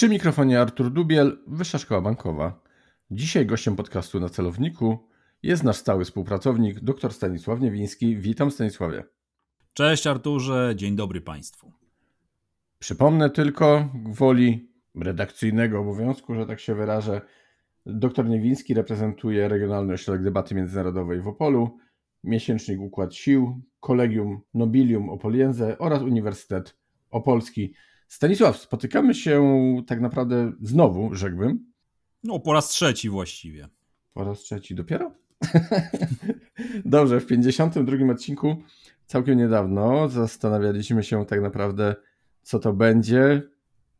Przy mikrofonie Artur Dubiel, Wyższa Szkoła Bankowa. Dzisiaj gościem podcastu na celowniku jest nasz stały współpracownik, dr Stanisław Niewiński. Witam Stanisławie. Cześć Arturze, dzień dobry Państwu. Przypomnę tylko woli redakcyjnego obowiązku, że tak się wyrażę, dr Niewiński reprezentuje Regionalny Ośrodek Debaty Międzynarodowej w Opolu, Miesięcznik Układ Sił, Kolegium Nobilium Opoliense oraz Uniwersytet Opolski. Stanisław, spotykamy się tak naprawdę znowu, rzekłbym. No, po raz trzeci właściwie. Po raz trzeci dopiero? Dobrze, w 52 odcinku, całkiem niedawno, zastanawialiśmy się tak naprawdę, co to będzie.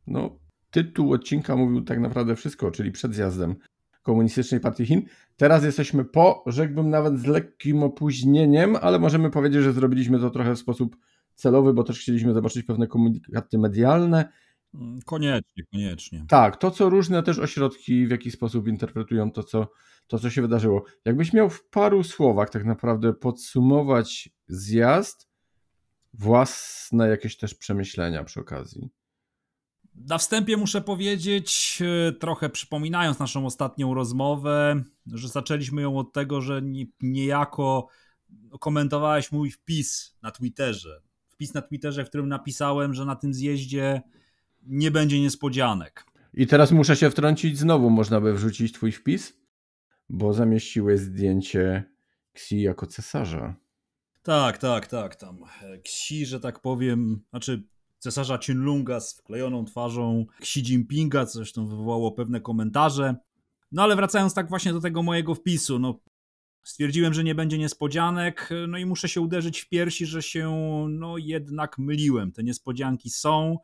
No, tytuł odcinka mówił tak naprawdę wszystko, czyli przed zjazdem Komunistycznej Partii Chin. Teraz jesteśmy po, rzekłbym nawet z lekkim opóźnieniem, ale możemy powiedzieć, że zrobiliśmy to trochę w sposób celowy, bo też chcieliśmy zobaczyć pewne komunikaty medialne. Mm, koniecznie, koniecznie. Tak, to co różne też ośrodki w jakiś sposób interpretują to, co, to, co się wydarzyło. Jakbyś miał w paru słowach tak naprawdę podsumować zjazd, własne jakieś też przemyślenia przy okazji. Na wstępie muszę powiedzieć, e, trochę przypominając naszą ostatnią rozmowę, że zaczęliśmy ją od tego, że niejako komentowałeś mój wpis na Twitterze wpis na Twitterze, w którym napisałem, że na tym zjeździe nie będzie niespodzianek. I teraz muszę się wtrącić, znowu można by wrzucić twój wpis, bo zamieściłeś zdjęcie Xi jako cesarza. Tak, tak, tak, tam Xi, że tak powiem, znaczy cesarza Qinlunga z wklejoną twarzą Xi Jinpinga, co zresztą wywołało pewne komentarze. No ale wracając tak właśnie do tego mojego wpisu, no Stwierdziłem, że nie będzie niespodzianek, no i muszę się uderzyć w piersi, że się no jednak myliłem. Te niespodzianki są.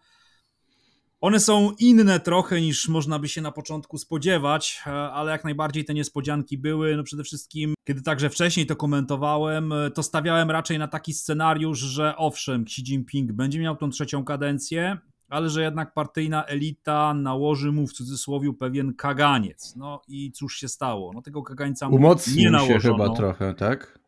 One są inne trochę niż można by się na początku spodziewać, ale jak najbardziej te niespodzianki były. No przede wszystkim, kiedy także wcześniej to komentowałem, to stawiałem raczej na taki scenariusz, że owszem, Xi Jinping będzie miał tą trzecią kadencję, ale że jednak partyjna elita nałoży mu w cudzysłowie pewien kaganiec. No i cóż się stało? No tego kagańca Umocnił nie nałożono. się chyba trochę, tak?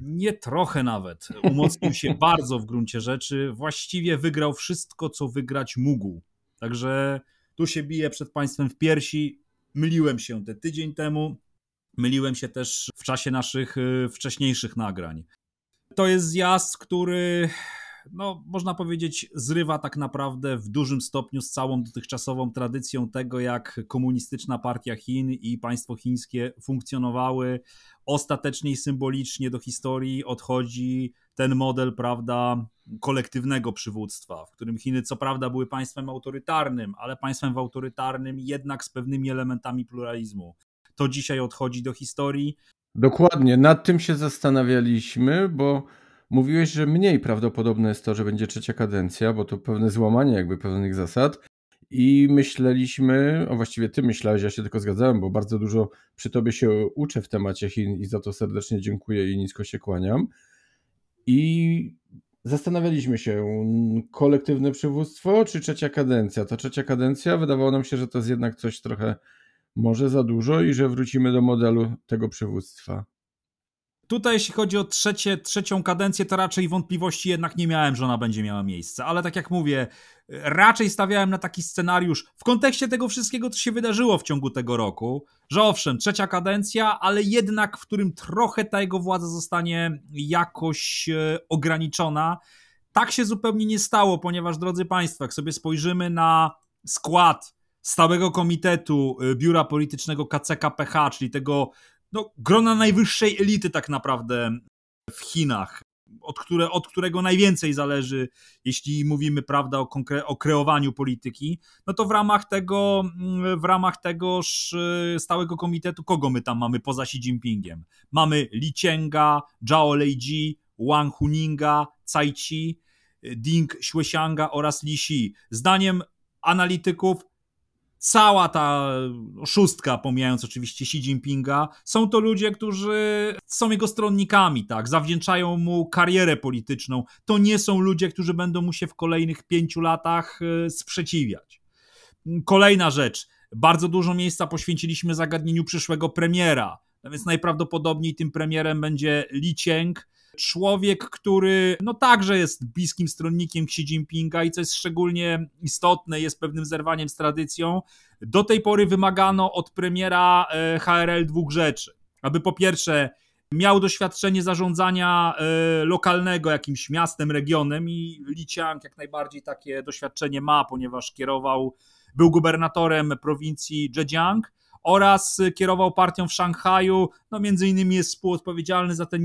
Nie trochę nawet. Umocnił się bardzo w gruncie rzeczy. Właściwie wygrał wszystko, co wygrać mógł. Także tu się bije przed państwem w piersi. Myliłem się te tydzień temu. Myliłem się też w czasie naszych y, wcześniejszych nagrań. To jest zjazd, który no, można powiedzieć, zrywa tak naprawdę w dużym stopniu z całą dotychczasową tradycją tego, jak komunistyczna partia Chin i państwo chińskie funkcjonowały. Ostatecznie i symbolicznie do historii odchodzi ten model, prawda, kolektywnego przywództwa, w którym Chiny co prawda były państwem autorytarnym, ale państwem autorytarnym jednak z pewnymi elementami pluralizmu. To dzisiaj odchodzi do historii. Dokładnie, nad tym się zastanawialiśmy, bo Mówiłeś, że mniej prawdopodobne jest to, że będzie trzecia kadencja, bo to pewne złamanie jakby pewnych zasad. I myśleliśmy, a właściwie ty myślałeś, ja się tylko zgadzałem, bo bardzo dużo przy tobie się uczę w temacie Chin i za to serdecznie dziękuję i nisko się kłaniam. I zastanawialiśmy się, kolektywne przywództwo czy trzecia kadencja? Ta trzecia kadencja wydawało nam się, że to jest jednak coś trochę może za dużo i że wrócimy do modelu tego przywództwa. Tutaj, jeśli chodzi o trzecie, trzecią kadencję, to raczej wątpliwości jednak nie miałem, że ona będzie miała miejsce. Ale tak jak mówię, raczej stawiałem na taki scenariusz w kontekście tego wszystkiego, co się wydarzyło w ciągu tego roku, że owszem, trzecia kadencja, ale jednak w którym trochę ta jego władza zostanie jakoś e, ograniczona. Tak się zupełnie nie stało, ponieważ, drodzy Państwo, jak sobie spojrzymy na skład stałego komitetu e, Biura Politycznego KCKPH, czyli tego no, grona najwyższej elity tak naprawdę w Chinach, od, które, od którego najwięcej zależy, jeśli mówimy prawda, o, konkre- o kreowaniu polityki, no to w ramach tego, w ramach tegoż y, stałego komitetu, kogo my tam mamy poza Xi Jinpingiem? Mamy Li Qienga, Zhao Leiji, Wang Huninga, Cai Chi, Ding Xuexianga oraz Li Xi. Zdaniem analityków cała ta szóstka, pomijając oczywiście Xi Jinpinga, są to ludzie, którzy są jego stronnikami, tak, zawdzięczają mu karierę polityczną. To nie są ludzie, którzy będą mu się w kolejnych pięciu latach e, sprzeciwiać. Kolejna rzecz. Bardzo dużo miejsca poświęciliśmy zagadnieniu przyszłego premiera. No więc najprawdopodobniej tym premierem będzie Li Qiang, człowiek, który no także jest bliskim stronnikiem Xi Jinpinga i co jest szczególnie istotne, jest pewnym zerwaniem z tradycją. Do tej pory wymagano od premiera e, HRL dwóch rzeczy. Aby po pierwsze miał doświadczenie zarządzania e, lokalnego jakimś miastem, regionem i Li Qiang jak najbardziej takie doświadczenie ma, ponieważ kierował, był gubernatorem prowincji Zhejiang oraz kierował partią w Szanghaju, no między innymi jest współodpowiedzialny za ten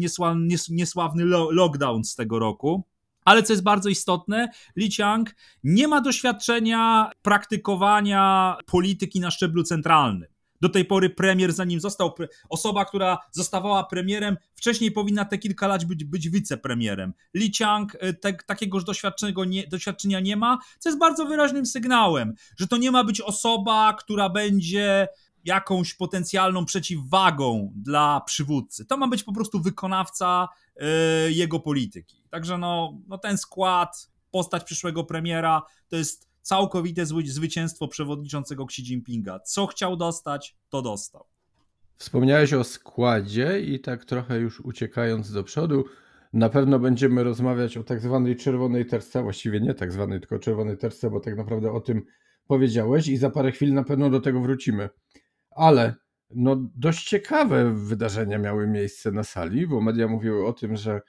niesławny, lockdown z tego roku. Ale co jest bardzo istotne, Li Qiang nie ma doświadczenia praktykowania polityki na szczeblu centralnym. Do tej pory premier, zanim został, osoba, która zostawała premierem, wcześniej powinna te kilka lat być, być wicepremierem. Li Qiang e, te, takiegoż nie, doświadczenia nie ma, co jest bardzo wyraźnym sygnałem, że to nie ma być osoba, która będzie jakąś potencjalną przeciwwagą dla przywódcy. To ma być po prostu wykonawca y, jego polityki. Także no, no ten skład, postać przyszłego premiera to jest całkowite zwycięstwo przewodniczącego Xi Jinpinga. Co chciał dostać, to dostał. Wspomniałeś o składzie i tak trochę już uciekając do przodu, na pewno będziemy rozmawiać o tak zwanej czerwonej terce, właściwie nie tak zwanej, tylko czerwonej terce, bo tak naprawdę o tym powiedziałeś i za parę chwil na pewno do tego wrócimy ale no, dość ciekawe wydarzenia miały miejsce na sali, bo media mówiły o tym, że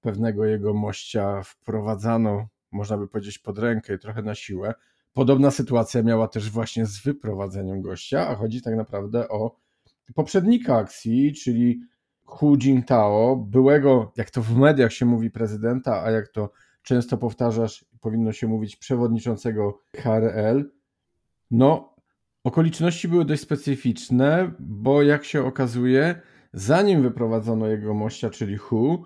pewnego jego mościa wprowadzano, można by powiedzieć, pod rękę i trochę na siłę. Podobna sytuacja miała też właśnie z wyprowadzeniem gościa, a chodzi tak naprawdę o poprzednika akcji, czyli Hu Jintao, byłego, jak to w mediach się mówi, prezydenta, a jak to często powtarzasz, powinno się mówić przewodniczącego HRL. No, Okoliczności były dość specyficzne, bo jak się okazuje, zanim wyprowadzono jego mościa, czyli Hu,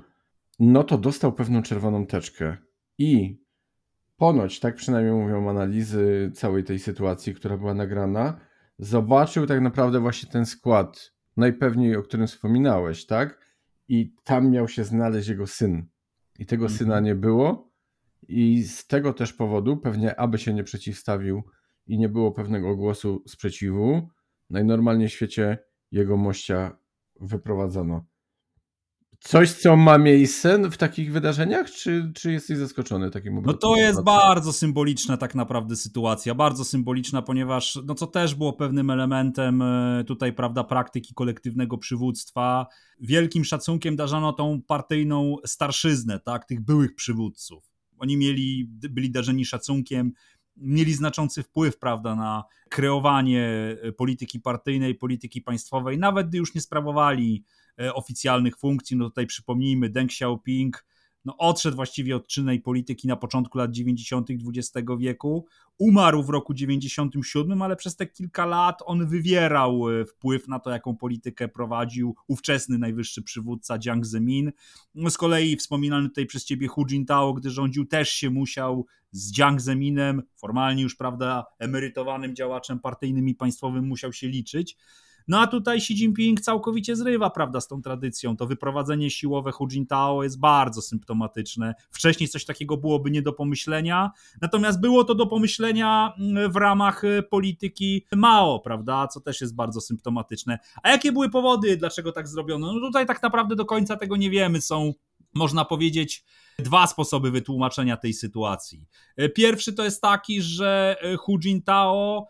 no to dostał pewną czerwoną teczkę. I ponoć, tak przynajmniej mówią analizy całej tej sytuacji, która była nagrana, zobaczył tak naprawdę właśnie ten skład, najpewniej o którym wspominałeś, tak? I tam miał się znaleźć jego syn. I tego mhm. syna nie było. I z tego też powodu, pewnie aby się nie przeciwstawił i nie było pewnego głosu sprzeciwu, najnormalniej w świecie jego mościa wyprowadzono. Coś, co ma miejsce w takich wydarzeniach, czy, czy jesteś zaskoczony takim No to jest bardzo symboliczna tak naprawdę sytuacja, bardzo symboliczna, ponieważ, no co też było pewnym elementem e, tutaj, prawda, praktyki kolektywnego przywództwa. Wielkim szacunkiem darzano tą partyjną starszyznę, tak, tych byłych przywódców. Oni mieli, byli darzeni szacunkiem, mieli znaczący wpływ, prawda, na kreowanie e, polityki partyjnej, polityki państwowej, nawet gdy już nie sprawowali e, oficjalnych funkcji. No tutaj przypomnijmy, Deng Xiaoping no, odszedł właściwie od czynnej polityki na początku lat 90. XX wieku. Umarł w roku 97, ale przez te kilka lat on wywierał e, wpływ na to, jaką politykę prowadził ówczesny najwyższy przywódca Jiang Zemin. No, z kolei wspominany tutaj przez ciebie Hu Jintao, gdy rządził, też się musiał z Jiang Zeminem, formalnie już, prawda, emerytowanym działaczem partyjnym i państwowym musiał się liczyć. No a tutaj Xi Jinping całkowicie zrywa, prawda, z tą tradycją. To wyprowadzenie siłowe Hu Jintao jest bardzo symptomatyczne. Wcześniej coś takiego byłoby nie do pomyślenia, natomiast było to do pomyślenia mm, w ramach y, polityki Mao, prawda, co też jest bardzo symptomatyczne. A jakie były powody, dlaczego tak zrobiono? No tutaj tak naprawdę do końca tego nie wiemy. Są, można powiedzieć, dwa sposoby wytłumaczenia tej sytuacji. Y, pierwszy to jest taki, że y, Hu Jintao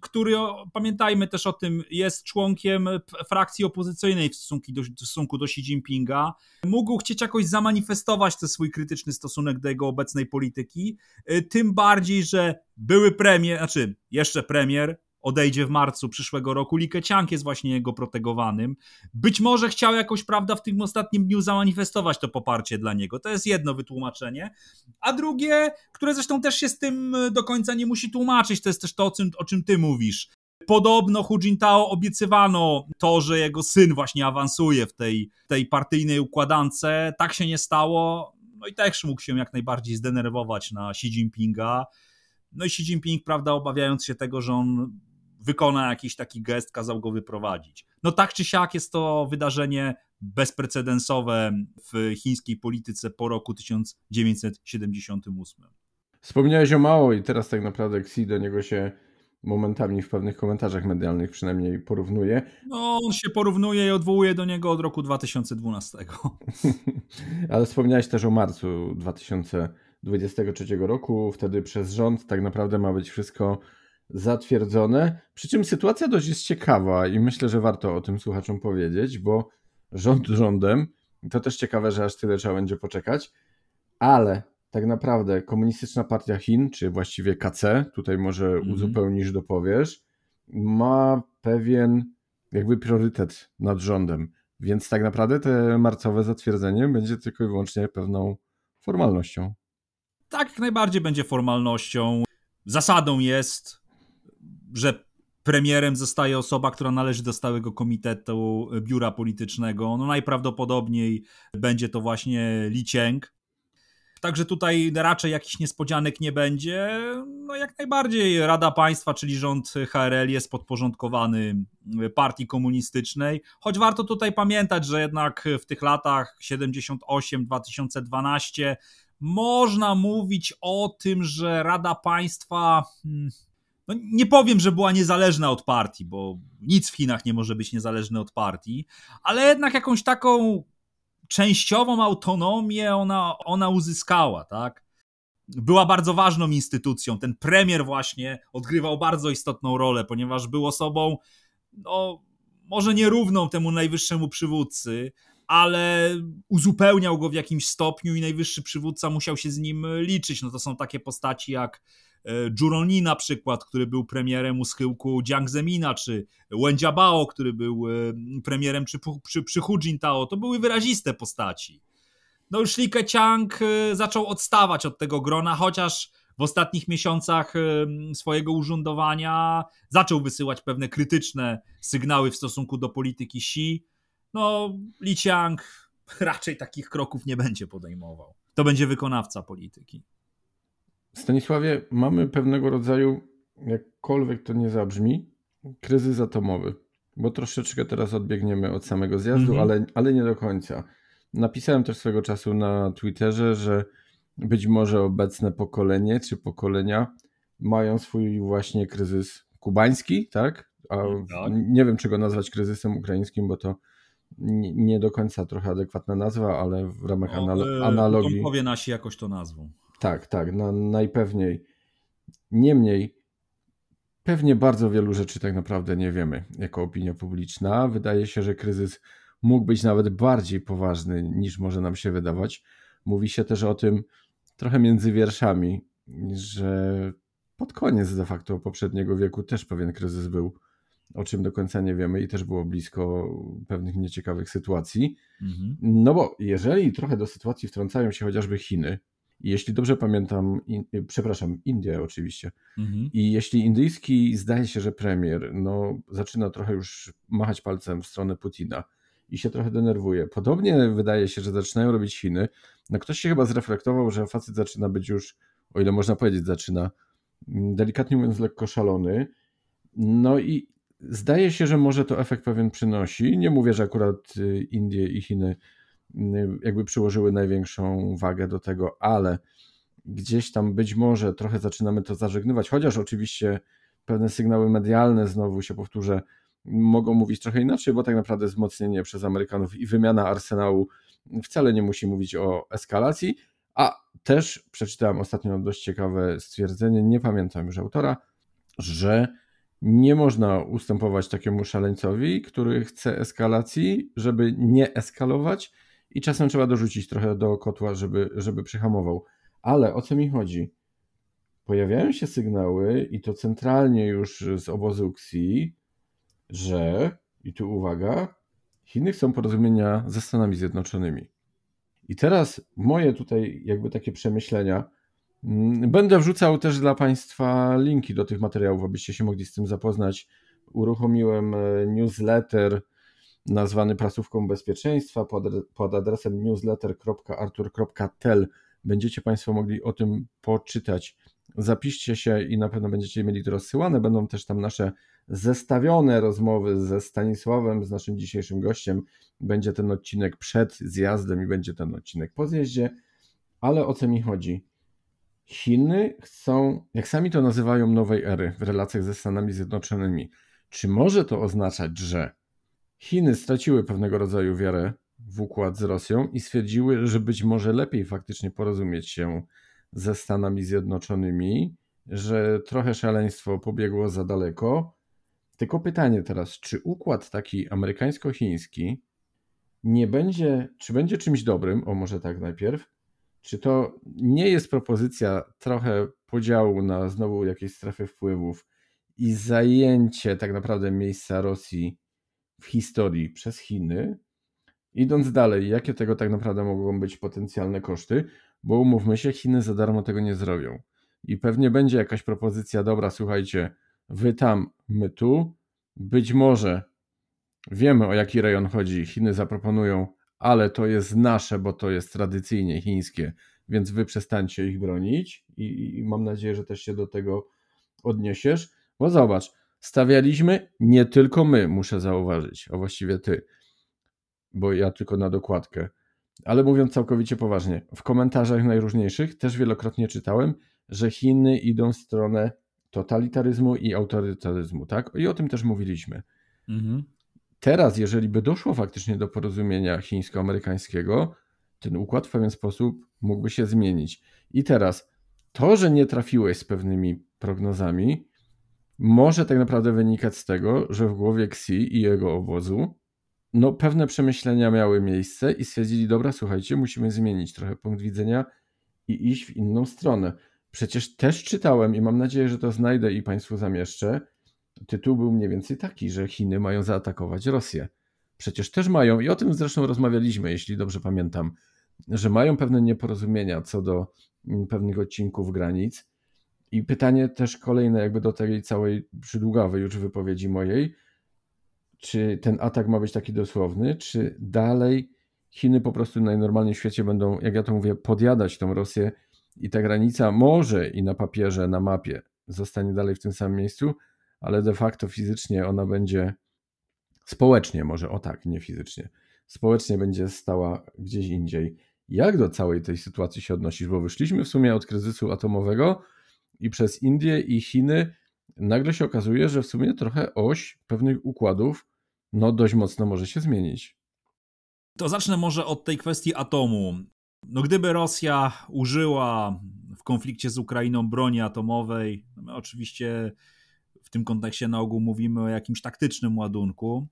który, pamiętajmy też o tym, jest członkiem frakcji opozycyjnej w stosunku do, w stosunku do Xi Jinpinga, mógł chcieć jakoś zamanifestować ten swój krytyczny stosunek do jego obecnej polityki, y, tym bardziej, że były premier, znaczy jeszcze premier, odejdzie w marcu przyszłego roku. Li Keqiang jest właśnie jego protegowanym. Być może chciał jakoś, prawda, w tym ostatnim dniu zamanifestować to poparcie dla niego. To jest jedno wytłumaczenie. A drugie, które zresztą też się z tym do końca nie musi tłumaczyć, to jest też to, o czym, o czym ty mówisz. Podobno Hu Jintao obiecywano to, że jego syn właśnie awansuje w tej, tej partyjnej układance. Tak się nie stało. No i też mógł się jak najbardziej zdenerwować na Xi Jinpinga. No i Xi Jinping, prawda, obawiając się tego, że on wykona jakiś taki gest, kazał go wyprowadzić. No tak czy siak jest to wydarzenie bezprecedensowe w chińskiej polityce po roku 1978. Wspomniałeś o Mao i teraz tak naprawdę Xi do niego się momentami w pewnych komentarzach medialnych przynajmniej porównuje. No, on się porównuje i odwołuje do niego od roku 2012. Ale wspomniałeś też o marcu 2023 roku. Wtedy przez rząd tak naprawdę ma być wszystko zatwierdzone. Przy czym sytuacja dość jest ciekawa i myślę, że warto o tym słuchaczom powiedzieć, bo rząd rządem, to też ciekawe, że aż tyle trzeba będzie poczekać, ale tak naprawdę Komunistyczna Partia Chin, czy właściwie KC, tutaj może -hmm. uzupełnisz, dopowiesz, ma pewien jakby priorytet nad rządem. Więc tak naprawdę te marcowe zatwierdzenie będzie tylko i wyłącznie pewną formalnością. Tak, jak najbardziej będzie formalnością. Zasadą jest, że premierem zostaje osoba, która należy do stałego komitetu biura politycznego. No najprawdopodobniej będzie to właśnie Li Qiang. Także tutaj raczej jakichś niespodzianek nie będzie. No jak najbardziej Rada Państwa, czyli rząd HRL jest podporządkowany partii komunistycznej, choć warto tutaj pamiętać, że jednak w tych latach 78-2012 można mówić o tym, że Rada Państwa hmm, no nie powiem, że była niezależna od partii, bo nic w Chinach nie może być niezależne od partii, ale jednak jakąś taką częściową autonomię ona, ona uzyskała, tak? Była bardzo ważną instytucją. Ten premier właśnie odgrywał bardzo istotną rolę, ponieważ był osobą, no, może nierówną temu najwyższemu przywódcy, ale uzupełniał go w jakimś stopniu i najwyższy przywódca musiał się z nim liczyć. No to są takie postaci jak Juroni e, na przykład, który był premierem u schyłku Jiang Zemina, czy Wen Jiabao, który był e, premierem przy, przy, przy Hu Jintao, to były wyraziste postaci. No już Li Keqiang e, zaczął odstawać od tego grona, chociaż w ostatnich miesiącach swojego urzędowania zaczął wysyłać pewne krytyczne sygnały w stosunku do polityki Xi. No, Li Qiang raczej takich kroków nie będzie podejmował. To będzie wykonawca polityki. Stanisławie, mamy pewnego rodzaju, jakkolwiek to nie zabrzmi, kryzys atomowy. Bo troszeczkę teraz odbiegniemy od samego zjazdu, mhm. ale, ale nie do końca. Napisałem też swego czasu na Twitterze, że być może obecne pokolenie czy pokolenia mają swój właśnie kryzys kubański, tak? A tak. nie wiem, czy go nazwać kryzysem ukraińskim, bo to nie do końca trochę adekwatna nazwa, ale w ramach no, analo- analogii. powie nasi jakoś to nazwą. Tak, tak, no, najpewniej. Niemniej, pewnie bardzo wielu rzeczy tak naprawdę nie wiemy jako opinia publiczna. Wydaje się, że kryzys mógł być nawet bardziej poważny niż może nam się wydawać. Mówi się też o tym trochę między wierszami, że pod koniec de facto poprzedniego wieku też pewien kryzys był, o czym do końca nie wiemy i też było blisko pewnych nieciekawych sytuacji. Mhm. No bo jeżeli trochę do sytuacji wtrącają się chociażby Chiny, jeśli dobrze pamiętam, in, przepraszam, Indie oczywiście. Mhm. I jeśli indyjski zdaje się, że premier no, zaczyna trochę już machać palcem w stronę Putina i się trochę denerwuje. Podobnie wydaje się, że zaczynają robić Chiny. No ktoś się chyba zreflektował, że facet zaczyna być już, o ile można powiedzieć, zaczyna mm, delikatnie mówiąc lekko szalony. No i zdaje się, że może to efekt pewien przynosi. Nie mówię, że akurat y, Indie i Chiny jakby przyłożyły największą wagę do tego, ale gdzieś tam być może trochę zaczynamy to zażegnywać, chociaż oczywiście pewne sygnały medialne, znowu się powtórzę, mogą mówić trochę inaczej, bo tak naprawdę wzmocnienie przez Amerykanów i wymiana arsenału wcale nie musi mówić o eskalacji, a też przeczytałem ostatnio dość ciekawe stwierdzenie, nie pamiętam już autora, że nie można ustępować takiemu szaleńcowi, który chce eskalacji, żeby nie eskalować, i czasem trzeba dorzucić trochę do kotła, żeby, żeby przyhamował. Ale o co mi chodzi? Pojawiają się sygnały, i to centralnie już z obozu Xi, że, i tu uwaga, Chiny chcą porozumienia ze Stanami Zjednoczonymi. I teraz moje tutaj jakby takie przemyślenia. Mm, będę wrzucał też dla Państwa linki do tych materiałów, abyście się mogli z tym zapoznać uruchomiłem e, newsletter nazwany prasówką bezpieczeństwa pod, adresem newsletter.artur.tel. Będziecie Państwo mogli o tym poczytać. Zapiszcie się i na pewno będziecie mieli to rozsyłane. Będą też tam nasze zestawione rozmowy ze Stanisławem, z naszym dzisiejszym gościem. Będzie ten odcinek przed zjazdem i będzie ten odcinek po zjeździe. Ale o co mi chodzi? Chiny chcą, jak sami to nazywają, nowej ery w relacjach ze Stanami Zjednoczonymi. Czy może to oznaczać, że Chiny straciły pewnego rodzaju wiarę w układ z Rosją i stwierdziły, że być może lepiej faktycznie porozumieć się ze Stanami Zjednoczonymi, że trochę szaleństwo pobiegło za daleko. Tylko pytanie teraz, czy układ taki amerykańsko-chiński nie będzie, czy będzie czymś dobrym, o może tak najpierw, czy to nie jest propozycja trochę podziału na znowu jakieś strefy wpływów i zajęcie tak naprawdę miejsca Rosji w historii przez Chiny? Idąc dalej, jakie tego tak naprawdę mogą być potencjalne koszty? Bo umówmy się, Chiny za darmo tego nie zrobią. I pewnie będzie jakaś propozycja, dobra, słuchajcie, wy tam, my tu. Być może wiemy o jaki rejon chodzi. Chiny zaproponują ale to jest nasze, bo to jest tradycyjnie chińskie, więc wy przestańcie ich bronić i, i mam nadzieję, że też się do tego odniesiesz. Bo zobacz, stawialiśmy nie tylko my, muszę zauważyć, a właściwie ty, bo ja tylko na dokładkę. Ale mówiąc całkowicie poważnie, w komentarzach najróżniejszych też wielokrotnie czytałem, że Chiny idą w stronę totalitaryzmu i autorytaryzmu, tak? I o tym też mówiliśmy. Mhm. Teraz, jeżeli by doszło faktycznie do porozumienia chińsko-amerykańskiego, ten układ w pewien sposób mógłby się zmienić. I teraz, to, że nie trafiłeś z pewnymi prognozami, może tak naprawdę wynikać z tego, że w głowie Xi i jego obozu no, pewne przemyślenia miały miejsce i stwierdzili, dobra, słuchajcie, musimy zmienić trochę punkt widzenia i iść w inną stronę. Przecież też czytałem i mam nadzieję, że to znajdę i Państwu zamieszczę, tytuł był mniej więcej taki, że Chiny mają zaatakować Rosję. Przecież też mają, i o tym zresztą rozmawialiśmy, jeśli dobrze pamiętam, że mają pewne nieporozumienia co do mm, pewnych odcinków granic. I pytanie też kolejne, jakby do tej całej przydługawej już wypowiedzi mojej, czy ten atak ma być taki dosłowny, czy dalej Chiny po prostu najnormalniej w świecie będą, jak ja to mówię, podjadać tą Rosję i ta granica może i na papierze, na mapie zostanie dalej w tym samym miejscu, ale de facto fizycznie ona będzie społecznie, może o tak, nie fizycznie, społecznie będzie stała gdzieś indziej. Jak do całej tej sytuacji się odnosisz? Bo wyszliśmy w sumie od kryzysu atomowego i przez Indię i Chiny nagle się okazuje, że w sumie trochę oś pewnych układów no dość mocno może się zmienić. To zacznę może od tej kwestii atomu. No gdyby Rosja użyła w konflikcie z Ukrainą broni atomowej, no my oczywiście w tym kontekście na ogół mówimy o jakimś taktycznym ładunku,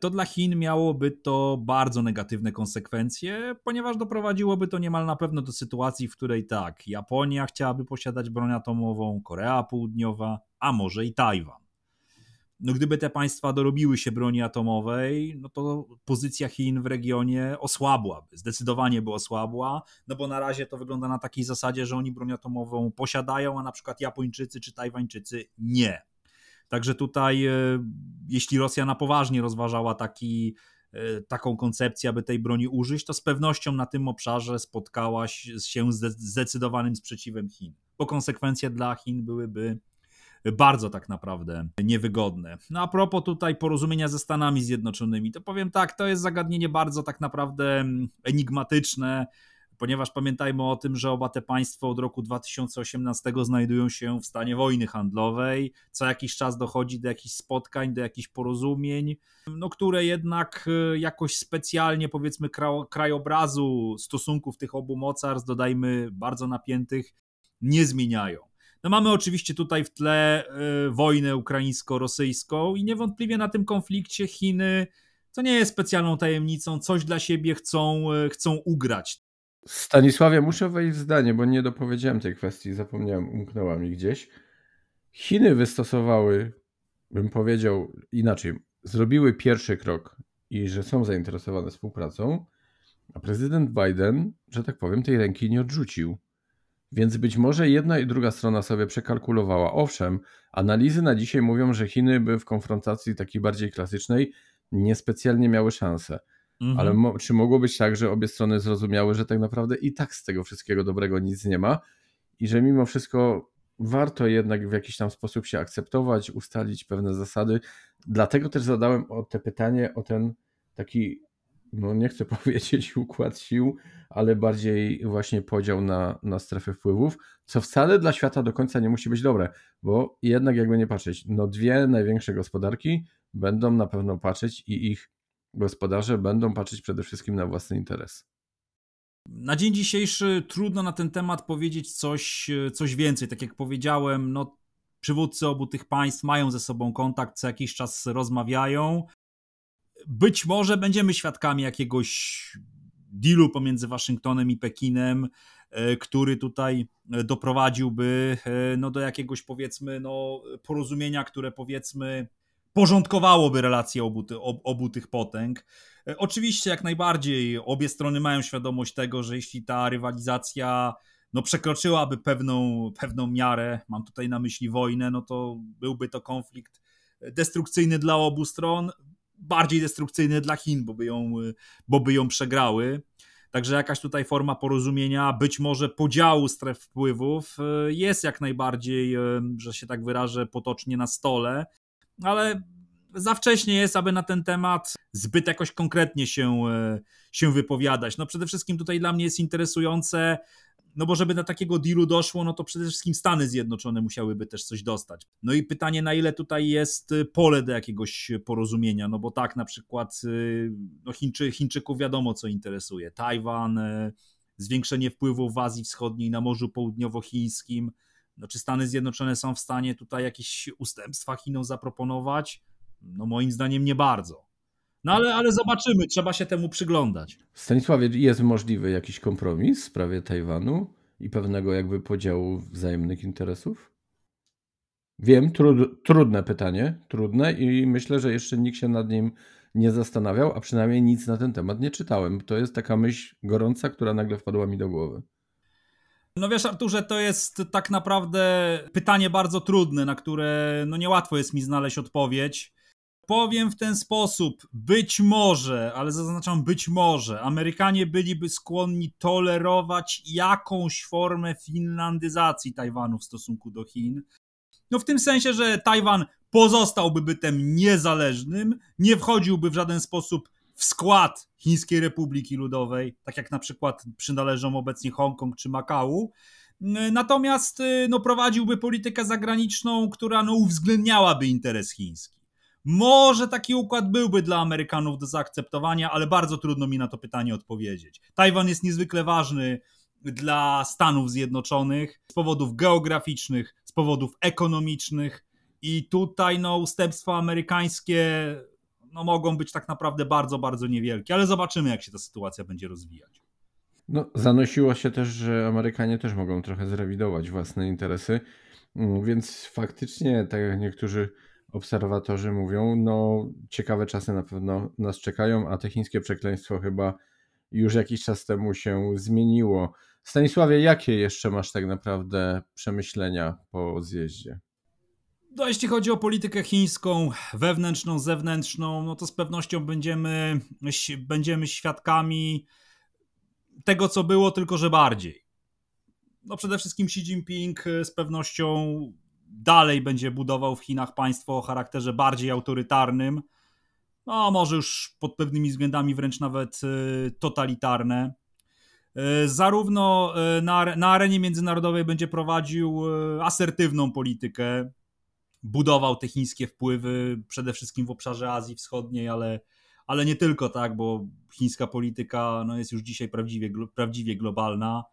to dla Chin miałoby to bardzo negatywne konsekwencje, ponieważ doprowadziłoby to niemal na pewno do sytuacji, w której tak, Japonia chciałaby posiadać broń atomową, Korea Południowa, a może i Tajwan no gdyby te państwa dorobiły się broni atomowej, no to pozycja Chin w regionie osłabłaby, zdecydowanie by osłabła, no bo na razie to wygląda na takiej zasadzie, że oni broń atomową posiadają, a na przykład Japończycy czy Tajwańczycy nie. Także tutaj, e, jeśli Rosja na poważnie rozważała taki, e, taką koncepcję, aby tej broni użyć, to z pewnością na tym obszarze spotkała się z zdecydowanym sprzeciwem Chin, bo konsekwencje dla Chin byłyby bardzo tak naprawdę niewygodne. No a propos tutaj porozumienia ze Stanami Zjednoczonymi, to powiem tak, to jest zagadnienie bardzo tak naprawdę mm, enigmatyczne, ponieważ pamiętajmy o tym, że oba te państwa od roku 2018 znajdują się w stanie wojny handlowej. Co jakiś czas dochodzi do jakichś spotkań, do jakichś porozumień, no, które jednak e, jakoś specjalnie, powiedzmy, krajobrazu stosunków tych obu mocarstw, dodajmy bardzo napiętych, nie zmieniają. No mamy oczywiście tutaj w tle y, wojnę ukraińsko-rosyjską i niewątpliwie na tym konflikcie Chiny, to nie jest specjalną tajemnicą, coś dla siebie chcą, y, chcą ugrać. Stanisławie, muszę wejść w zdanie, bo nie dopowiedziałem tej kwestii, zapomniałem, umknęła mi gdzieś. Chiny wystosowały, bym powiedział inaczej, zrobiły pierwszy krok i że są zainteresowane współpracą, a prezydent Biden, że tak powiem, tej ręki nie odrzucił Więc być może jedna i druga strona sobie przekalkulowała. Owszem, analizy na dzisiaj mówią, że Chiny by w konfrontacji takiej bardziej klasycznej niespecjalnie miały szansę. Mhm. Ale mo czy mogło być tak, że obie strony zrozumiały, że tak naprawdę i tak z tego wszystkiego dobrego nic nie ma i że mimo wszystko warto jednak w jakiś tam sposób się akceptować, ustalić pewne zasady. Dlatego też zadałem o te pytanie o ten taki, no nie chcę powiedzieć układ sił, ale bardziej właśnie podział na, na strefy wpływów, co wcale dla świata do końca nie musi być dobre, bo jednak jakby nie patrzeć, no dwie największe gospodarki będą na pewno patrzeć i ich gospodarze będą patrzeć przede wszystkim na własny interes. Na dzień dzisiejszy trudno na ten temat powiedzieć coś, coś więcej. Tak jak powiedziałem, no, przywódcy obu tych państw mają ze sobą kontakt, co jakiś czas rozmawiają. Być może będziemy świadkami jakiegoś dealu pomiędzy Waszyngtonem i Pekinem, e, który tutaj doprowadziłby e, no, do jakiegoś powiedzmy no, porozumienia, które powiedzmy porządkowałoby relacje obu, obu tych potęg. E, oczywiście, jak najbardziej, obie strony mają świadomość tego, że jeśli ta rywalizacja no, przekroczyłaby pewną, pewną miarę, mam tutaj na myśli wojnę, no to byłby to konflikt destrukcyjny dla obu stron, bardziej destrukcyjny dla Chin, bo by ją, bo by ją przegrały. Także jakaś tutaj forma porozumienia, być może podziału stref wpływów e, jest jak najbardziej, e, że się tak wyrażę, potocznie na stole ale za wcześnie jest, aby na ten temat zbyt jakoś konkretnie się, e, się wypowiadać. No przede wszystkim tutaj dla mnie jest interesujące, no bo żeby do takiego dealu doszło, no to przede wszystkim Stany Zjednoczone musiałyby też coś dostać. No i pytanie, na ile tutaj jest pole do jakiegoś porozumienia, no bo tak na przykład e, no Chińczy, Chińczyków wiadomo co interesuje. Tajwan, e, zwiększenie wpływów w Azji Wschodniej na Morzu Południowochińskim, no, czy Stany Zjednoczone są w stanie tutaj jakieś ustępstwa Chinom zaproponować? No moim zdaniem nie bardzo. No ale, ale zobaczymy, trzeba się temu przyglądać. Stanisławie, jest możliwy jakiś kompromis w sprawie Tajwanu i pewnego jakby podziału wzajemnych interesów? Wiem, trud, trudne pytanie, trudne i myślę, że jeszcze nikt się nad nim nie zastanawiał, a przynajmniej nic na ten temat nie czytałem. To jest taka myśl gorąca, która nagle wpadła mi do głowy. No wiesz, Arturze, to jest tak naprawdę pytanie bardzo trudne, na które no niełatwo jest mi znaleźć odpowiedź. Powiem w ten sposób, być może, ale zaznaczam być może, Amerykanie byliby skłonni tolerować jakąś formę finlandyzacji Tajwanu w stosunku do Chin. No w tym sensie, że Tajwan pozostałby bytem niezależnym, nie wchodziłby w żaden sposób w skład Chińskiej Republiki Ludowej, tak jak na przykład przynależą obecnie Hongkong czy Makału. Natomiast y, no, prowadziłby politykę zagraniczną, która no, uwzględniałaby interes chiński. Może taki układ byłby dla Amerykanów do zaakceptowania, ale bardzo trudno mi na to pytanie odpowiedzieć. Tajwan jest niezwykle ważny dla Stanów Zjednoczonych z powodów geograficznych, z powodów ekonomicznych i tutaj no, ustępstwa amerykańskie no, mogą być tak naprawdę bardzo, bardzo niewielkie, ale zobaczymy, jak się ta sytuacja będzie rozwijać. No, zanosiło się też, że Amerykanie też mogą trochę zrewidować własne interesy, mm, więc faktycznie, tak jak niektórzy obserwatorzy mówią, no ciekawe czasy na pewno nas czekają, a te chińskie przekleństwo chyba już jakiś czas temu się zmieniło. Stanisławie, jakie jeszcze masz tak naprawdę przemyślenia po zjeździe? No, jeśli chodzi o politykę chińską, wewnętrzną, zewnętrzną, no to z pewnością będziemy, będziemy świadkami tego, co było, tylko że bardziej. No przede wszystkim Xi Jinping e, z pewnością dalej będzie budował w Chinach państwo o charakterze bardziej autorytarnym, no może już pod pewnymi względami wręcz nawet e, totalitarne. E, zarówno na, na arenie międzynarodowej będzie prowadził asertywną politykę, budował te chińskie wpływy przede wszystkim w obszarze Azji Wschodniej, ale, ale nie tylko tak, bo chińska polityka no, jest już dzisiaj prawdziwie, prawdziwie globalna.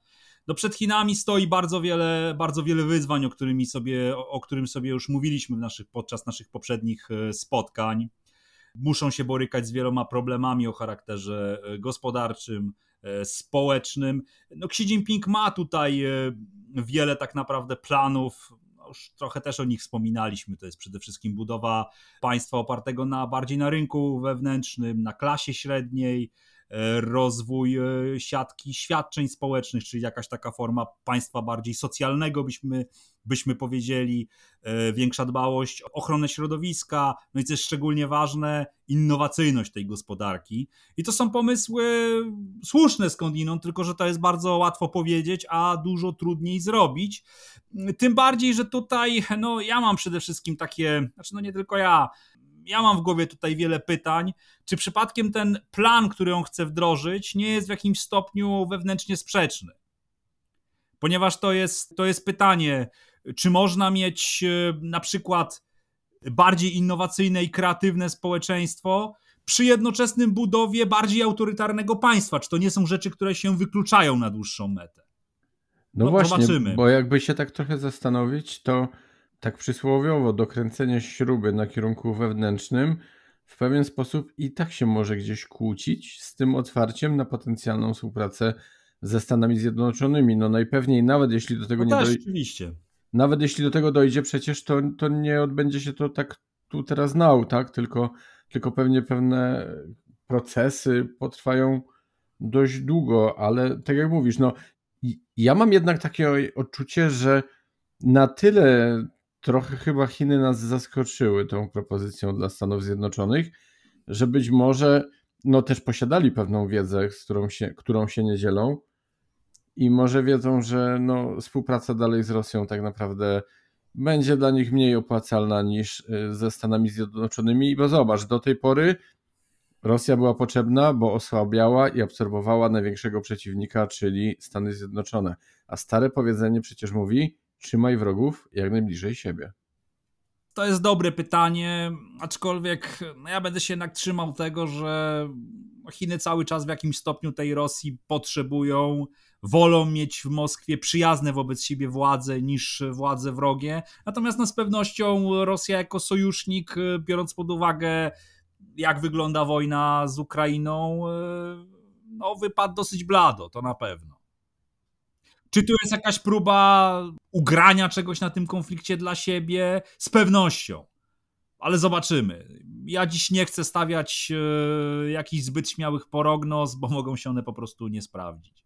No przed Chinami stoi bardzo wiele, bardzo wiele wyzwań, o, którymi sobie, o, o którym sobie już mówiliśmy naszych, podczas naszych poprzednich e, spotkań. Muszą się borykać z wieloma problemami o charakterze e, gospodarczym, e, społecznym. No Xi Jinping ma tutaj wiele tak naprawdę planów, już trochę też o nich wspominaliśmy. To jest przede wszystkim budowa państwa opartego na bardziej na rynku wewnętrznym, na klasie średniej, rozwój siatki świadczeń społecznych, czyli jakaś taka forma państwa bardziej socjalnego, byśmy, byśmy powiedzieli, większa dbałość o ochronę środowiska, no i co jest szczególnie ważne, innowacyjność tej gospodarki. I to są pomysły słuszne skądinąd, tylko że to jest bardzo łatwo powiedzieć, a dużo trudniej zrobić. Tym bardziej, że tutaj, no ja mam przede wszystkim takie, znaczy no nie tylko ja, ja mam w głowie tutaj wiele pytań, czy przypadkiem ten plan, który on chce wdrożyć, nie jest w jakimś stopniu wewnętrznie sprzeczny. Ponieważ to jest, to jest pytanie, czy można mieć e, na przykład bardziej innowacyjne i kreatywne społeczeństwo przy jednoczesnym budowie bardziej autorytarnego państwa? Czy to nie są rzeczy, które się wykluczają na dłuższą metę? No, no właśnie, zobaczymy. bo jakby się tak trochę zastanowić, to tak przysłowiowo dokręcenie śruby na kierunku wewnętrznym w pewien sposób i tak się może gdzieś kłócić z tym otwarciem na potencjalną współpracę ze Stanami Zjednoczonymi. No najpewniej nawet jeśli do tego no nie dojdzie. Oczywiście. Nawet jeśli do tego dojdzie, przecież to, to nie odbędzie się to tak tu teraz nał, tak? Tylko, tylko pewnie pewne procesy potrwają dość długo, ale tak jak mówisz, no ja mam jednak takie odczucie, że na tyle trochę chyba Chiny nas zaskoczyły tą propozycją dla Stanów Zjednoczonych, że być może no też posiadali pewną wiedzę, z którą się, którą się nie dzielą i może wiedzą, że no, współpraca dalej z Rosją tak naprawdę będzie dla nich mniej opłacalna niż y, ze Stanami Zjednoczonymi, bo zobacz, do tej pory Rosja była potrzebna, bo osłabiała i absorbowała największego przeciwnika, czyli Stany Zjednoczone. A stare powiedzenie przecież mówi: trzymaj wrogów jak najbliżej siebie. To jest dobre pytanie, aczkolwiek no ja będę się jednak trzymał tego, że Chiny cały czas w jakimś stopniu tej Rosji potrzebują, wolą mieć w Moskwie przyjazne wobec siebie władze niż władze wrogie. Natomiast no, z pewnością Rosja jako sojusznik, biorąc pod uwagę jak wygląda wojna z Ukrainą, e, no, wypadł dosyć blado, to na pewno. Czy tu jest jakaś próba ugrania czegoś na tym konflikcie dla siebie? Z pewnością. Ale zobaczymy. Ja dziś nie chcę stawiać e, jakichś zbyt śmiałych prognoz, bo mogą się one po prostu nie sprawdzić.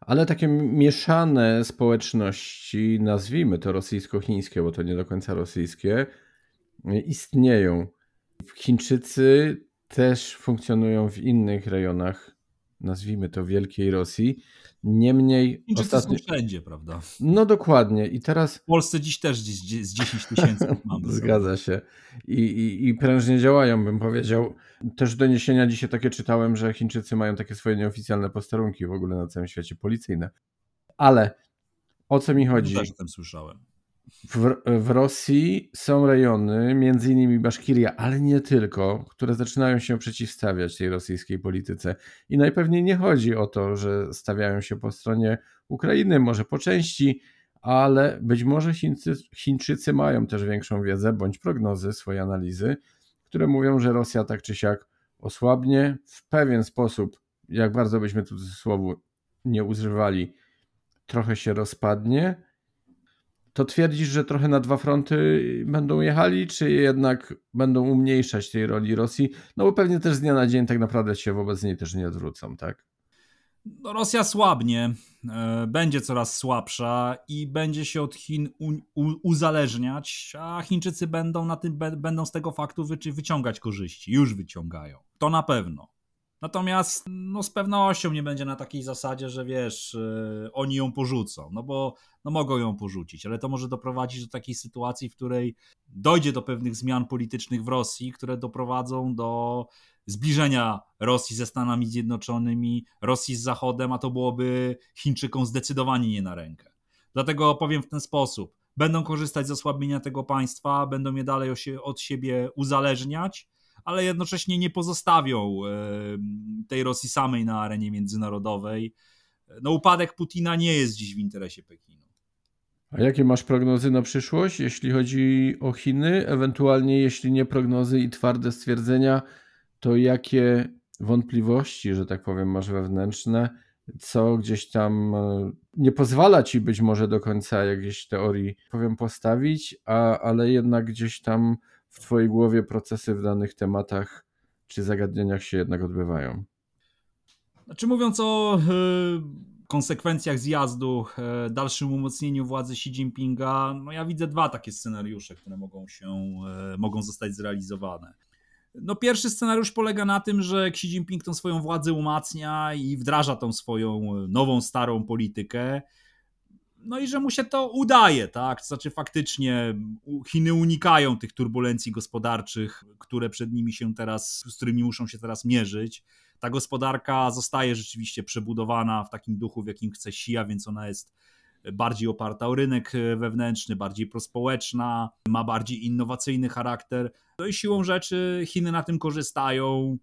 Ale takie mieszane społeczności, nazwijmy to rosyjsko-chińskie, bo to nie do końca rosyjskie, istnieją. Chińczycy też funkcjonują w innych rejonach, nazwijmy to Wielkiej Rosji. Niemniej. Chińczycy ostatnio... są wszędzie, prawda? No dokładnie. I teraz. W Polsce dziś też z 10 tysięcy mamy. Zgadza się. I, i, I prężnie działają, bym powiedział. Też doniesienia dzisiaj takie czytałem, że Chińczycy mają takie swoje nieoficjalne posterunki w ogóle na całym świecie policyjne. Ale o co mi chodzi? Też o tym słyszałem. W, w Rosji są rejony, między innymi Baszkiria, ale nie tylko, które zaczynają się przeciwstawiać tej rosyjskiej polityce. I najpewniej nie chodzi o to, że stawiają się po stronie Ukrainy, może po części, ale być może Chińcy, Chińczycy mają też większą wiedzę bądź prognozy, swoje analizy, które mówią, że Rosja tak czy siak osłabnie w pewien sposób, jak bardzo byśmy tu słowu nie używali, trochę się rozpadnie to twierdzisz, że trochę na dwa fronty będą jechali, czy jednak będą umniejszać tej roli Rosji? No bo pewnie też z dnia na dzień tak naprawdę się wobec niej też nie odwrócą, tak? No, Rosja słabnie, e, będzie coraz słabsza i będzie się od Chin uzależniać, a Chińczycy będą, na tym, będą z tego faktu wyciągać korzyści. Już wyciągają. To na pewno. Natomiast no, z pewnością nie będzie na takiej zasadzie, że wiesz, yy, oni ją porzucą, no bo no, mogą ją porzucić, ale to może doprowadzić do takiej sytuacji, w której dojdzie do pewnych zmian politycznych w Rosji, które doprowadzą do zbliżenia Rosji ze Stanami Zjednoczonymi, Rosji z Zachodem, a to byłoby Chińczykom zdecydowanie nie na rękę. Dlatego powiem w ten sposób. Będą korzystać z osłabienia tego państwa, będą je dalej od siebie uzależniać, ale jednocześnie nie pozostawią tej Rosji samej na arenie międzynarodowej. No, upadek Putina nie jest dziś w interesie Pekinu. A jakie masz prognozy na przyszłość, jeśli chodzi o Chiny? Ewentualnie, jeśli nie prognozy i twarde stwierdzenia, to jakie wątpliwości, że tak powiem, masz wewnętrzne, co gdzieś tam e, nie pozwala ci być może do końca jakiejś teorii, powiem, postawić, a, ale jednak gdzieś tam w Twojej głowie procesy w danych tematach czy zagadnieniach się jednak odbywają? Znaczy mówiąc o konsekwencjach zjazdu, dalszym umocnieniu władzy Xi Jinpinga, no ja widzę dwa takie scenariusze, które mogą się, mogą zostać zrealizowane. No pierwszy scenariusz polega na tym, że Xi Jinping tą swoją władzę umacnia i wdraża tą swoją nową, starą politykę. No i że mu się to udaje, tak? To znaczy faktycznie Chiny unikają tych turbulencji gospodarczych, które przed nimi się teraz, z którymi muszą się teraz mierzyć. Ta gospodarka zostaje rzeczywiście przebudowana w takim duchu, w jakim chce Xi, więc ona jest bardziej oparta o rynek wewnętrzny, bardziej prospołeczna, ma bardziej innowacyjny charakter. No i siłą rzeczy Chiny na tym korzystają.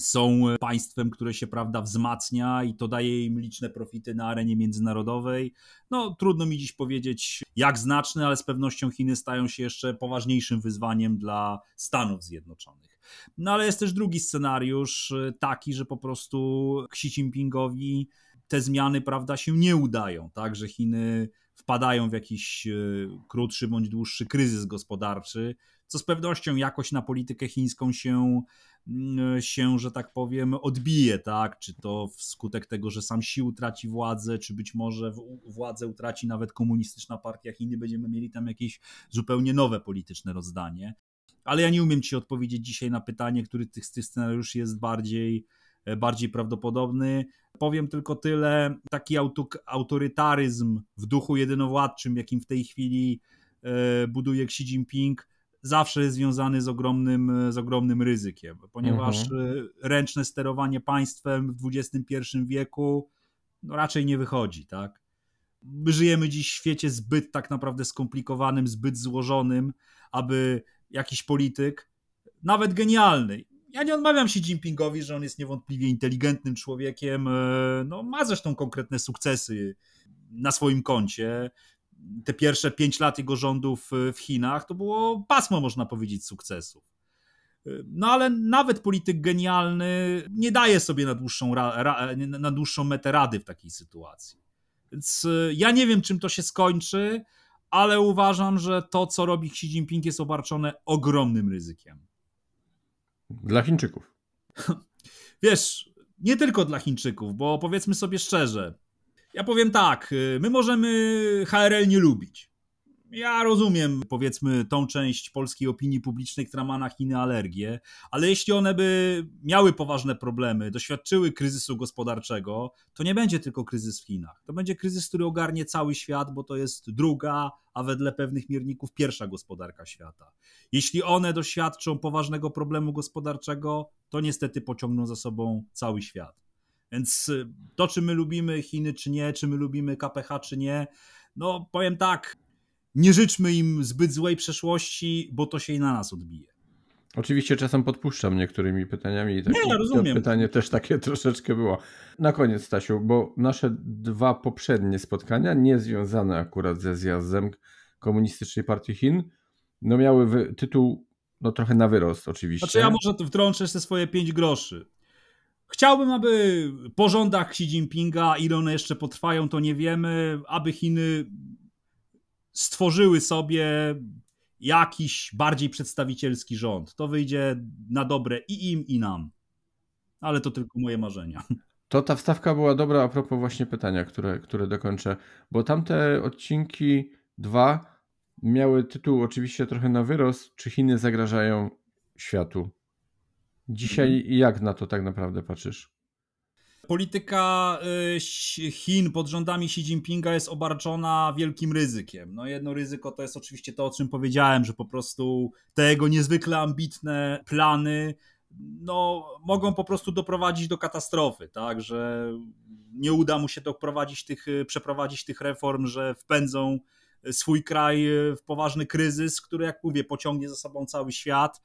Są państwem, które się prawda wzmacnia i to daje im liczne profity na arenie międzynarodowej. No, trudno mi dziś powiedzieć, jak znaczne, ale z pewnością Chiny stają się jeszcze poważniejszym wyzwaniem dla Stanów Zjednoczonych. No ale jest też drugi scenariusz, taki, że po prostu Xi Jinpingowi te zmiany, prawda, się nie udają, tak, że Chiny wpadają w jakiś e, krótszy bądź dłuższy kryzys gospodarczy, co z pewnością jakoś na politykę chińską się, mm, się, że tak powiem, odbije, tak? Czy to wskutek tego, że sam sił traci władzę, czy być może władzę utraci nawet komunistyczna partia Chiny, będziemy mieli tam jakieś zupełnie nowe polityczne rozdanie. Ale ja nie umiem ci odpowiedzieć dzisiaj na pytanie, który tych, tych scenariuszy jest bardziej, e, bardziej prawdopodobny. Powiem tylko tyle, taki autorytaryzm w duchu jedynowładczym, jakim w tej chwili e, buduje Xi Jinping, zawsze jest związany z ogromnym, z ogromnym ryzykiem, ponieważ mhm. E, ręczne sterowanie państwem w XXI wieku no raczej nie wychodzi, tak? My żyjemy dziś w świecie zbyt tak naprawdę skomplikowanym, zbyt złożonym, aby jakiś polityk, nawet genialny, ja nie odmawiam się Jinpingowi, że on jest niewątpliwie inteligentnym człowiekiem. E, no, ma zresztą konkretne sukcesy na swoim koncie. Te pierwsze pięć lat jego rządów w Chinach to było pasmo, można powiedzieć, sukcesów. E, no ale nawet polityk genialny nie daje sobie na dłuższą, na dłuższą metę rady w takiej sytuacji. Więc e, ja nie wiem, czym to się skończy, ale uważam, że to, co robi Xi Jinping, jest obarczone ogromnym ryzykiem. Dla Chińczyków. Wiesz, nie tylko dla Chińczyków, bo powiedzmy sobie szczerze. Ja powiem tak, y, my możemy HRL nie lubić. Ja rozumiem, powiedzmy, tą część polskiej opinii publicznej, która ma na Chiny alergię, ale jeśli one by miały poważne problemy, doświadczyły kryzysu gospodarczego, to nie będzie tylko kryzys w Chinach. To będzie kryzys, który ogarnie cały świat, bo to jest druga, a wedle pewnych mierników pierwsza gospodarka świata. Jeśli one doświadczą poważnego problemu gospodarczego, to niestety pociągną za sobą cały świat. Więc to, czy my lubimy Chiny, czy nie, czy my lubimy KPH, czy nie, no powiem tak, nie życzmy im zbyt złej przeszłości, bo to się i na nas odbije. Oczywiście czasem podpuszczam niektórymi pytaniami. Tak, nie, rozumiem. pytanie też takie troszeczkę było. Na koniec, Stasiu, bo nasze dwa poprzednie spotkania, nie związane akurat ze zjazdem Komunistycznej Partii Chin, no miały tytuł no trochę na wyrost oczywiście. Znaczy ja może wtrączę jeszcze swoje pięć groszy. Chciałbym, aby po rządach Xi Jinpinga, ile one jeszcze potrwają, to nie wiemy, aby Chiny stworzyły sobie jakiś bardziej przedstawicielski rząd. To wyjdzie na dobre i im, i nam. Ale to tylko moje marzenia. To ta wstawka była dobra a propos właśnie pytania, które, które dokończę, bo tamte odcinki dwa miały tytuł oczywiście trochę na wyrost, czy Chiny zagrażają światu. Dzisiaj mhm. jak na to tak naprawdę patrzysz? Polityka y, Chin pod rządami Xi Jinpinga jest obarczona wielkim ryzykiem. No jedno ryzyko to jest oczywiście to, o czym powiedziałem, że po prostu te jego niezwykle ambitne plany no, mogą po prostu doprowadzić do katastrofy, tak, że nie uda mu się doprowadzić tych, przeprowadzić tych reform, że wpędzą swój kraj w poważny kryzys, który, jak mówię, pociągnie za sobą cały świat.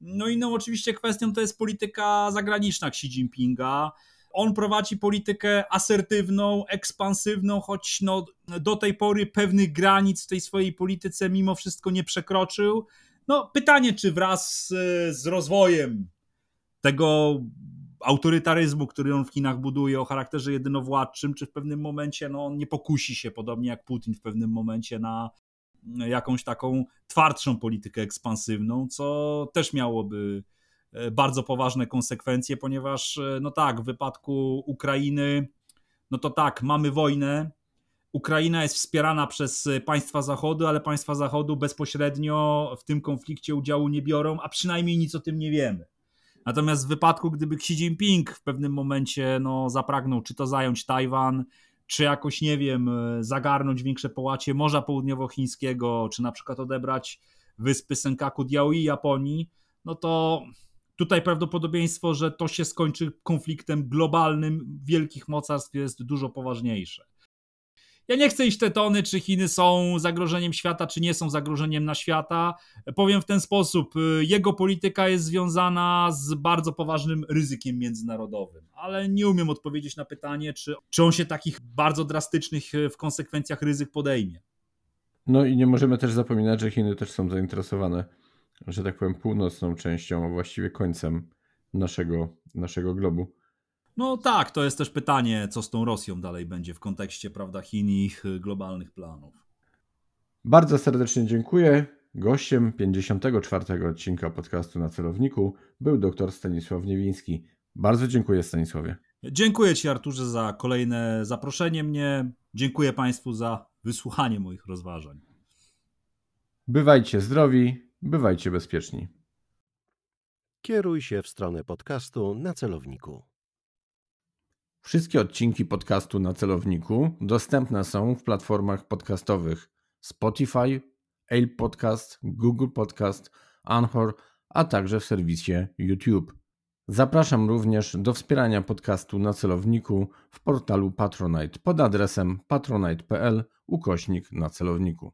No i no, oczywiście kwestią to jest polityka zagraniczna Xi Jinpinga on prowadzi politykę asertywną, ekspansywną, choć no, do tej pory pewnych granic w tej swojej polityce mimo wszystko nie przekroczył. No, pytanie, czy wraz z, z rozwojem tego autorytaryzmu, który on w Chinach buduje o charakterze jedynowładczym, czy w pewnym momencie no, on nie pokusi się, podobnie jak Putin w pewnym momencie, na jakąś taką twardszą politykę ekspansywną, co też miałoby bardzo poważne konsekwencje, ponieważ, no tak, w wypadku Ukrainy, no to tak, mamy wojnę, Ukraina jest wspierana przez państwa Zachodu, ale państwa Zachodu bezpośrednio w tym konflikcie udziału nie biorą, a przynajmniej nic o tym nie wiemy. Natomiast w wypadku, gdyby Xi Jinping w pewnym momencie no, zapragnął czy to zająć Tajwan, czy jakoś, nie wiem, zagarnąć większe połacie Morza Południowochińskiego, czy na przykład odebrać wyspy Senkaku Diaoyu Japonii, no to tutaj prawdopodobieństwo, że to się skończy konfliktem globalnym wielkich mocarstw jest dużo poważniejsze. Ja nie chcę iść te tony, czy Chiny są zagrożeniem świata, czy nie są zagrożeniem na świata. Powiem w ten sposób: y, jego polityka jest związana z bardzo poważnym ryzykiem międzynarodowym, ale nie umiem odpowiedzieć na pytanie, czy, czy on się takich bardzo drastycznych y, w konsekwencjach ryzyk podejmie. No i nie możemy też zapominać, że Chiny też są zainteresowane, że tak powiem, północną częścią, a właściwie końcem naszego, naszego globu. No tak, to jest też pytanie, co z tą Rosją dalej będzie w kontekście prawda, Chin i ich globalnych planów. Bardzo serdecznie dziękuję. Gościem 54. odcinka podcastu na celowniku był dr Stanisław Niewiński. Bardzo dziękuję Stanisławie. Dziękuję Ci Arturze za kolejne zaproszenie mnie. Dziękuję Państwu za wysłuchanie moich rozważań. Bywajcie zdrowi, bywajcie bezpieczni. Kieruj się w stronę podcastu na celowniku. Wszystkie odcinki podcastu na celowniku dostępne są w platformach podcastowych Spotify, Apple Podcast, Google Podcast, Anchor, a także w serwisie YouTube. Zapraszam również do wspierania podcastu na celowniku w portalu Patronite pod adresem patronite.pl ukośnik na celowniku.